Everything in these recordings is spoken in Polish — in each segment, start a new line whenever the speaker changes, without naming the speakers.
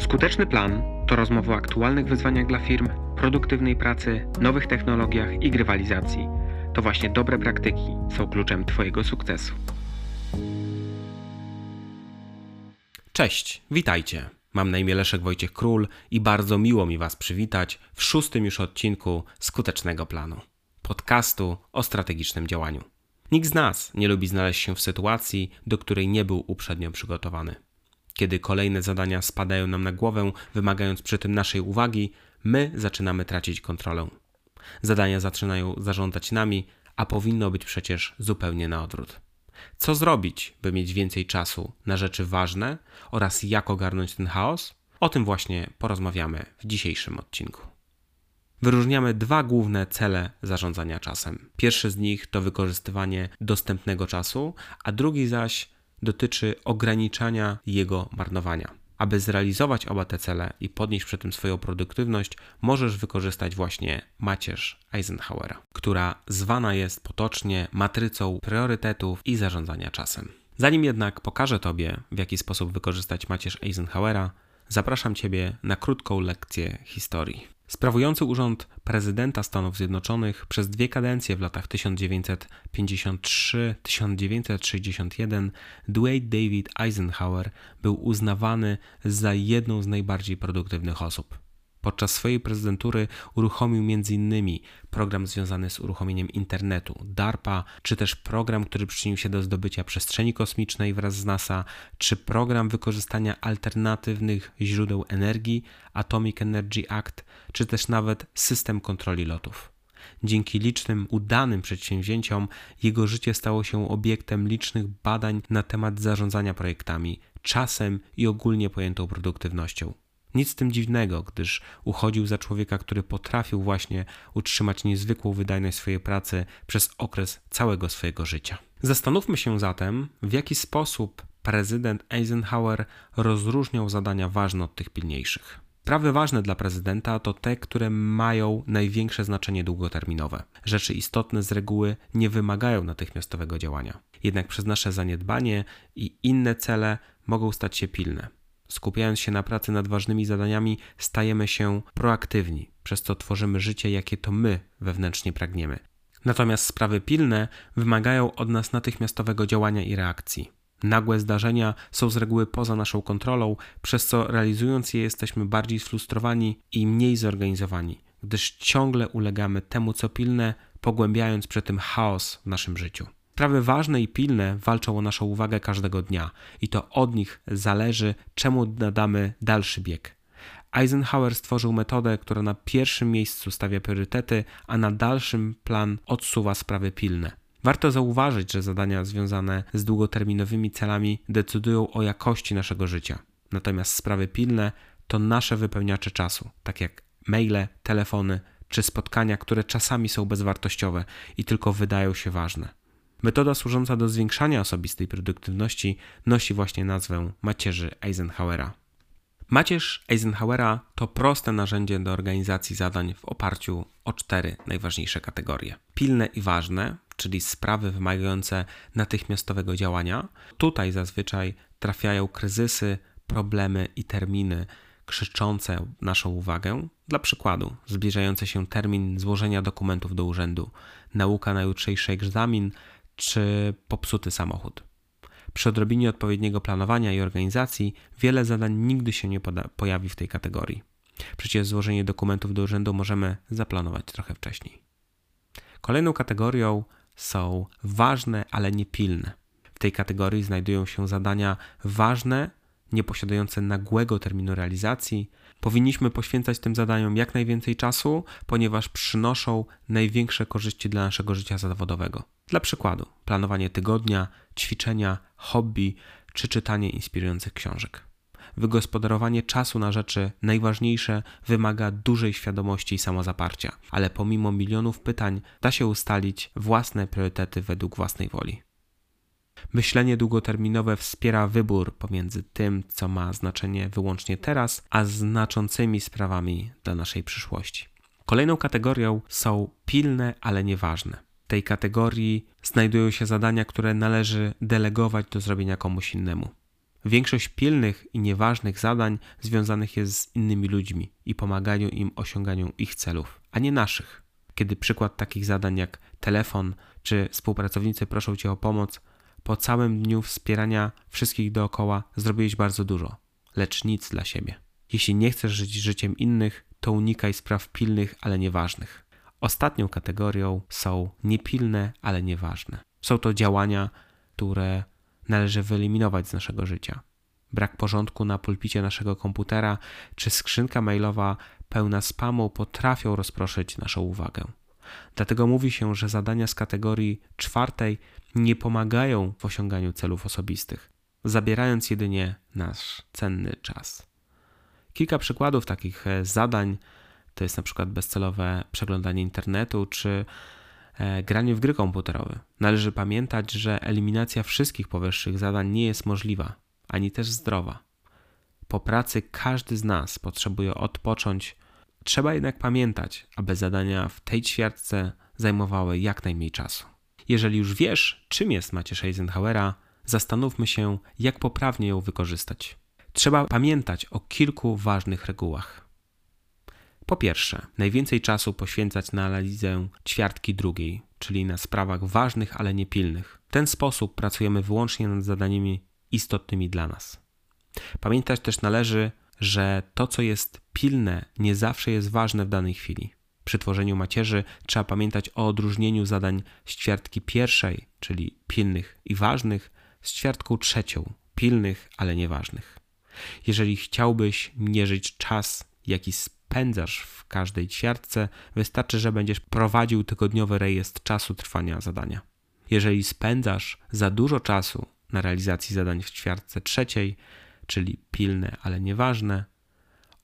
Skuteczny plan to rozmowa o aktualnych wyzwaniach dla firm, produktywnej pracy, nowych technologiach i grywalizacji. To właśnie dobre praktyki są kluczem Twojego sukcesu.
Cześć, witajcie. Mam na imię Leszek Wojciech Król i bardzo miło mi Was przywitać w szóstym już odcinku Skutecznego Planu podcastu o strategicznym działaniu. Nikt z nas nie lubi znaleźć się w sytuacji, do której nie był uprzednio przygotowany. Kiedy kolejne zadania spadają nam na głowę, wymagając przy tym naszej uwagi, my zaczynamy tracić kontrolę. Zadania zaczynają zarządzać nami, a powinno być przecież zupełnie na odwrót. Co zrobić, by mieć więcej czasu na rzeczy ważne oraz jak ogarnąć ten chaos? O tym właśnie porozmawiamy w dzisiejszym odcinku. Wyróżniamy dwa główne cele zarządzania czasem. Pierwszy z nich to wykorzystywanie dostępnego czasu, a drugi zaś dotyczy ograniczania jego marnowania. Aby zrealizować oba te cele i podnieść przy tym swoją produktywność, możesz wykorzystać właśnie macierz Eisenhowera, która zwana jest potocznie matrycą priorytetów i zarządzania czasem. Zanim jednak pokażę Tobie, w jaki sposób wykorzystać macierz Eisenhowera, zapraszam Ciebie na krótką lekcję historii. Sprawujący urząd prezydenta Stanów Zjednoczonych przez dwie kadencje w latach 1953-1961 Dwight David Eisenhower był uznawany za jedną z najbardziej produktywnych osób. Podczas swojej prezydentury uruchomił m.in. program związany z uruchomieniem internetu, DARPA, czy też program, który przyczynił się do zdobycia przestrzeni kosmicznej wraz z NASA, czy program wykorzystania alternatywnych źródeł energii, Atomic Energy Act, czy też nawet system kontroli lotów. Dzięki licznym, udanym przedsięwzięciom, jego życie stało się obiektem licznych badań na temat zarządzania projektami, czasem i ogólnie pojętą produktywnością. Nic z tym dziwnego, gdyż uchodził za człowieka, który potrafił właśnie utrzymać niezwykłą wydajność swojej pracy przez okres całego swojego życia. Zastanówmy się zatem, w jaki sposób prezydent Eisenhower rozróżniał zadania ważne od tych pilniejszych. Sprawy ważne dla prezydenta to te, które mają największe znaczenie długoterminowe. Rzeczy istotne z reguły nie wymagają natychmiastowego działania. Jednak przez nasze zaniedbanie i inne cele mogą stać się pilne. Skupiając się na pracy nad ważnymi zadaniami, stajemy się proaktywni, przez co tworzymy życie, jakie to my wewnętrznie pragniemy. Natomiast sprawy pilne wymagają od nas natychmiastowego działania i reakcji. Nagłe zdarzenia są z reguły poza naszą kontrolą, przez co realizując je jesteśmy bardziej sfrustrowani i mniej zorganizowani, gdyż ciągle ulegamy temu, co pilne, pogłębiając przy tym chaos w naszym życiu. Sprawy ważne i pilne walczą o naszą uwagę każdego dnia i to od nich zależy, czemu nadamy dalszy bieg. Eisenhower stworzył metodę, która na pierwszym miejscu stawia priorytety, a na dalszym plan odsuwa sprawy pilne. Warto zauważyć, że zadania związane z długoterminowymi celami decydują o jakości naszego życia. Natomiast sprawy pilne to nasze wypełniacze czasu, tak jak maile, telefony czy spotkania, które czasami są bezwartościowe i tylko wydają się ważne. Metoda służąca do zwiększania osobistej produktywności nosi właśnie nazwę macierzy Eisenhowera. Macierz Eisenhowera to proste narzędzie do organizacji zadań w oparciu o cztery najważniejsze kategorie: pilne i ważne, czyli sprawy wymagające natychmiastowego działania. Tutaj zazwyczaj trafiają kryzysy, problemy i terminy krzyczące naszą uwagę. Dla przykładu, zbliżający się termin złożenia dokumentów do urzędu, nauka na jutrzejszy egzamin, czy popsuty samochód. Przy odrobinie odpowiedniego planowania i organizacji wiele zadań nigdy się nie pojawi w tej kategorii. Przecież złożenie dokumentów do urzędu możemy zaplanować trochę wcześniej. Kolejną kategorią są ważne, ale niepilne. W tej kategorii znajdują się zadania ważne, nieposiadające nagłego terminu realizacji. Powinniśmy poświęcać tym zadaniom jak najwięcej czasu, ponieważ przynoszą największe korzyści dla naszego życia zawodowego. Dla przykładu, planowanie tygodnia, ćwiczenia, hobby czy czytanie inspirujących książek. Wygospodarowanie czasu na rzeczy najważniejsze wymaga dużej świadomości i samozaparcia, ale pomimo milionów pytań da się ustalić własne priorytety według własnej woli. Myślenie długoterminowe wspiera wybór pomiędzy tym, co ma znaczenie wyłącznie teraz, a znaczącymi sprawami dla naszej przyszłości. Kolejną kategorią są pilne, ale nieważne. W tej kategorii znajdują się zadania, które należy delegować do zrobienia komuś innemu. Większość pilnych i nieważnych zadań związanych jest z innymi ludźmi i pomaganiu im osiąganiu ich celów, a nie naszych. Kiedy przykład takich zadań jak telefon czy współpracownicy proszą cię o pomoc, po całym dniu wspierania wszystkich dookoła zrobiłeś bardzo dużo, lecz nic dla siebie. Jeśli nie chcesz żyć życiem innych, to unikaj spraw pilnych, ale nieważnych. Ostatnią kategorią są niepilne, ale nieważne. Są to działania, które należy wyeliminować z naszego życia. Brak porządku na pulpicie naszego komputera czy skrzynka mailowa pełna spamu potrafią rozproszyć naszą uwagę. Dlatego mówi się, że zadania z kategorii czwartej nie pomagają w osiąganiu celów osobistych, zabierając jedynie nasz cenny czas. Kilka przykładów takich e, zadań to jest na przykład bezcelowe przeglądanie internetu czy e, granie w gry komputerowe. Należy pamiętać, że eliminacja wszystkich powyższych zadań nie jest możliwa, ani też zdrowa. Po pracy każdy z nas potrzebuje odpocząć. Trzeba jednak pamiętać, aby zadania w tej ćwiartce zajmowały jak najmniej czasu. Jeżeli już wiesz, czym jest Macierz Eisenhowera, zastanówmy się, jak poprawnie ją wykorzystać. Trzeba pamiętać o kilku ważnych regułach. Po pierwsze, najwięcej czasu poświęcać na analizę ćwiartki drugiej, czyli na sprawach ważnych, ale niepilnych. W ten sposób pracujemy wyłącznie nad zadaniami istotnymi dla nas. Pamiętać też należy, że to, co jest pilne, nie zawsze jest ważne w danej chwili. Przy tworzeniu macierzy trzeba pamiętać o odróżnieniu zadań z ćwiartki pierwszej, czyli pilnych i ważnych, z ćwiartką trzecią, pilnych, ale nieważnych. Jeżeli chciałbyś mierzyć czas, jaki spędzasz w każdej ćwiartce, wystarczy, że będziesz prowadził tygodniowy rejestr czasu trwania zadania. Jeżeli spędzasz za dużo czasu na realizacji zadań w ćwiartce trzeciej, czyli pilne, ale nieważne,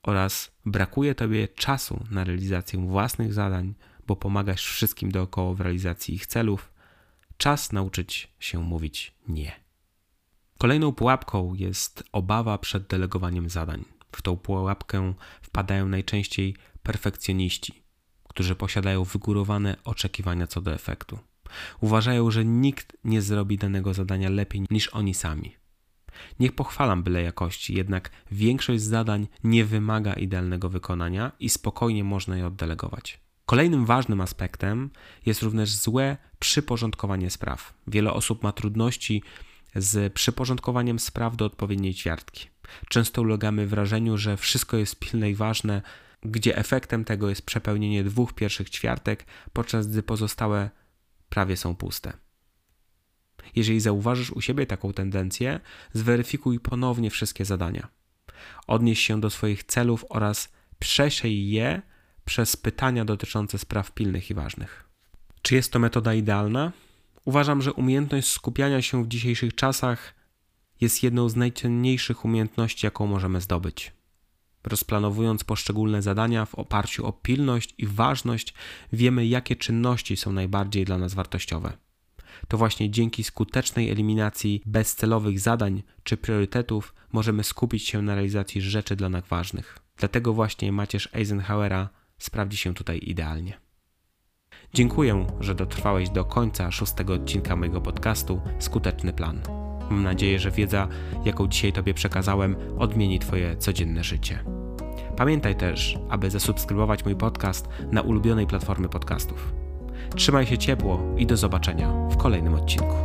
oraz brakuje Tobie czasu na realizację własnych zadań, bo pomagasz wszystkim dookoła w realizacji ich celów, czas nauczyć się mówić nie. Kolejną pułapką jest obawa przed delegowaniem zadań. W tą pułapkę wpadają najczęściej perfekcjoniści, którzy posiadają wygórowane oczekiwania co do efektu. Uważają, że nikt nie zrobi danego zadania lepiej niż oni sami. Niech pochwalam byle jakości, jednak większość zadań nie wymaga idealnego wykonania i spokojnie można je oddelegować. Kolejnym ważnym aspektem jest również złe przyporządkowanie spraw. Wiele osób ma trudności z przyporządkowaniem spraw do odpowiedniej ćwiartki. Często ulegamy wrażeniu, że wszystko jest pilne i ważne, gdzie efektem tego jest przepełnienie dwóch pierwszych ćwiartek, podczas gdy pozostałe prawie są puste. Jeżeli zauważysz u siebie taką tendencję, zweryfikuj ponownie wszystkie zadania. Odnieś się do swoich celów oraz przesiej je przez pytania dotyczące spraw pilnych i ważnych. Czy jest to metoda idealna? Uważam, że umiejętność skupiania się w dzisiejszych czasach jest jedną z najcenniejszych umiejętności, jaką możemy zdobyć. Rozplanowując poszczególne zadania w oparciu o pilność i ważność, wiemy, jakie czynności są najbardziej dla nas wartościowe. To właśnie dzięki skutecznej eliminacji bezcelowych zadań czy priorytetów możemy skupić się na realizacji rzeczy dla nas ważnych. Dlatego właśnie macierz Eisenhowera sprawdzi się tutaj idealnie. Dziękuję, że dotrwałeś do końca szóstego odcinka mojego podcastu Skuteczny Plan. Mam nadzieję, że wiedza, jaką dzisiaj Tobie przekazałem, odmieni Twoje codzienne życie. Pamiętaj też, aby zasubskrybować mój podcast na ulubionej platformie podcastów. Trzymaj się ciepło i do zobaczenia w kolejnym odcinku.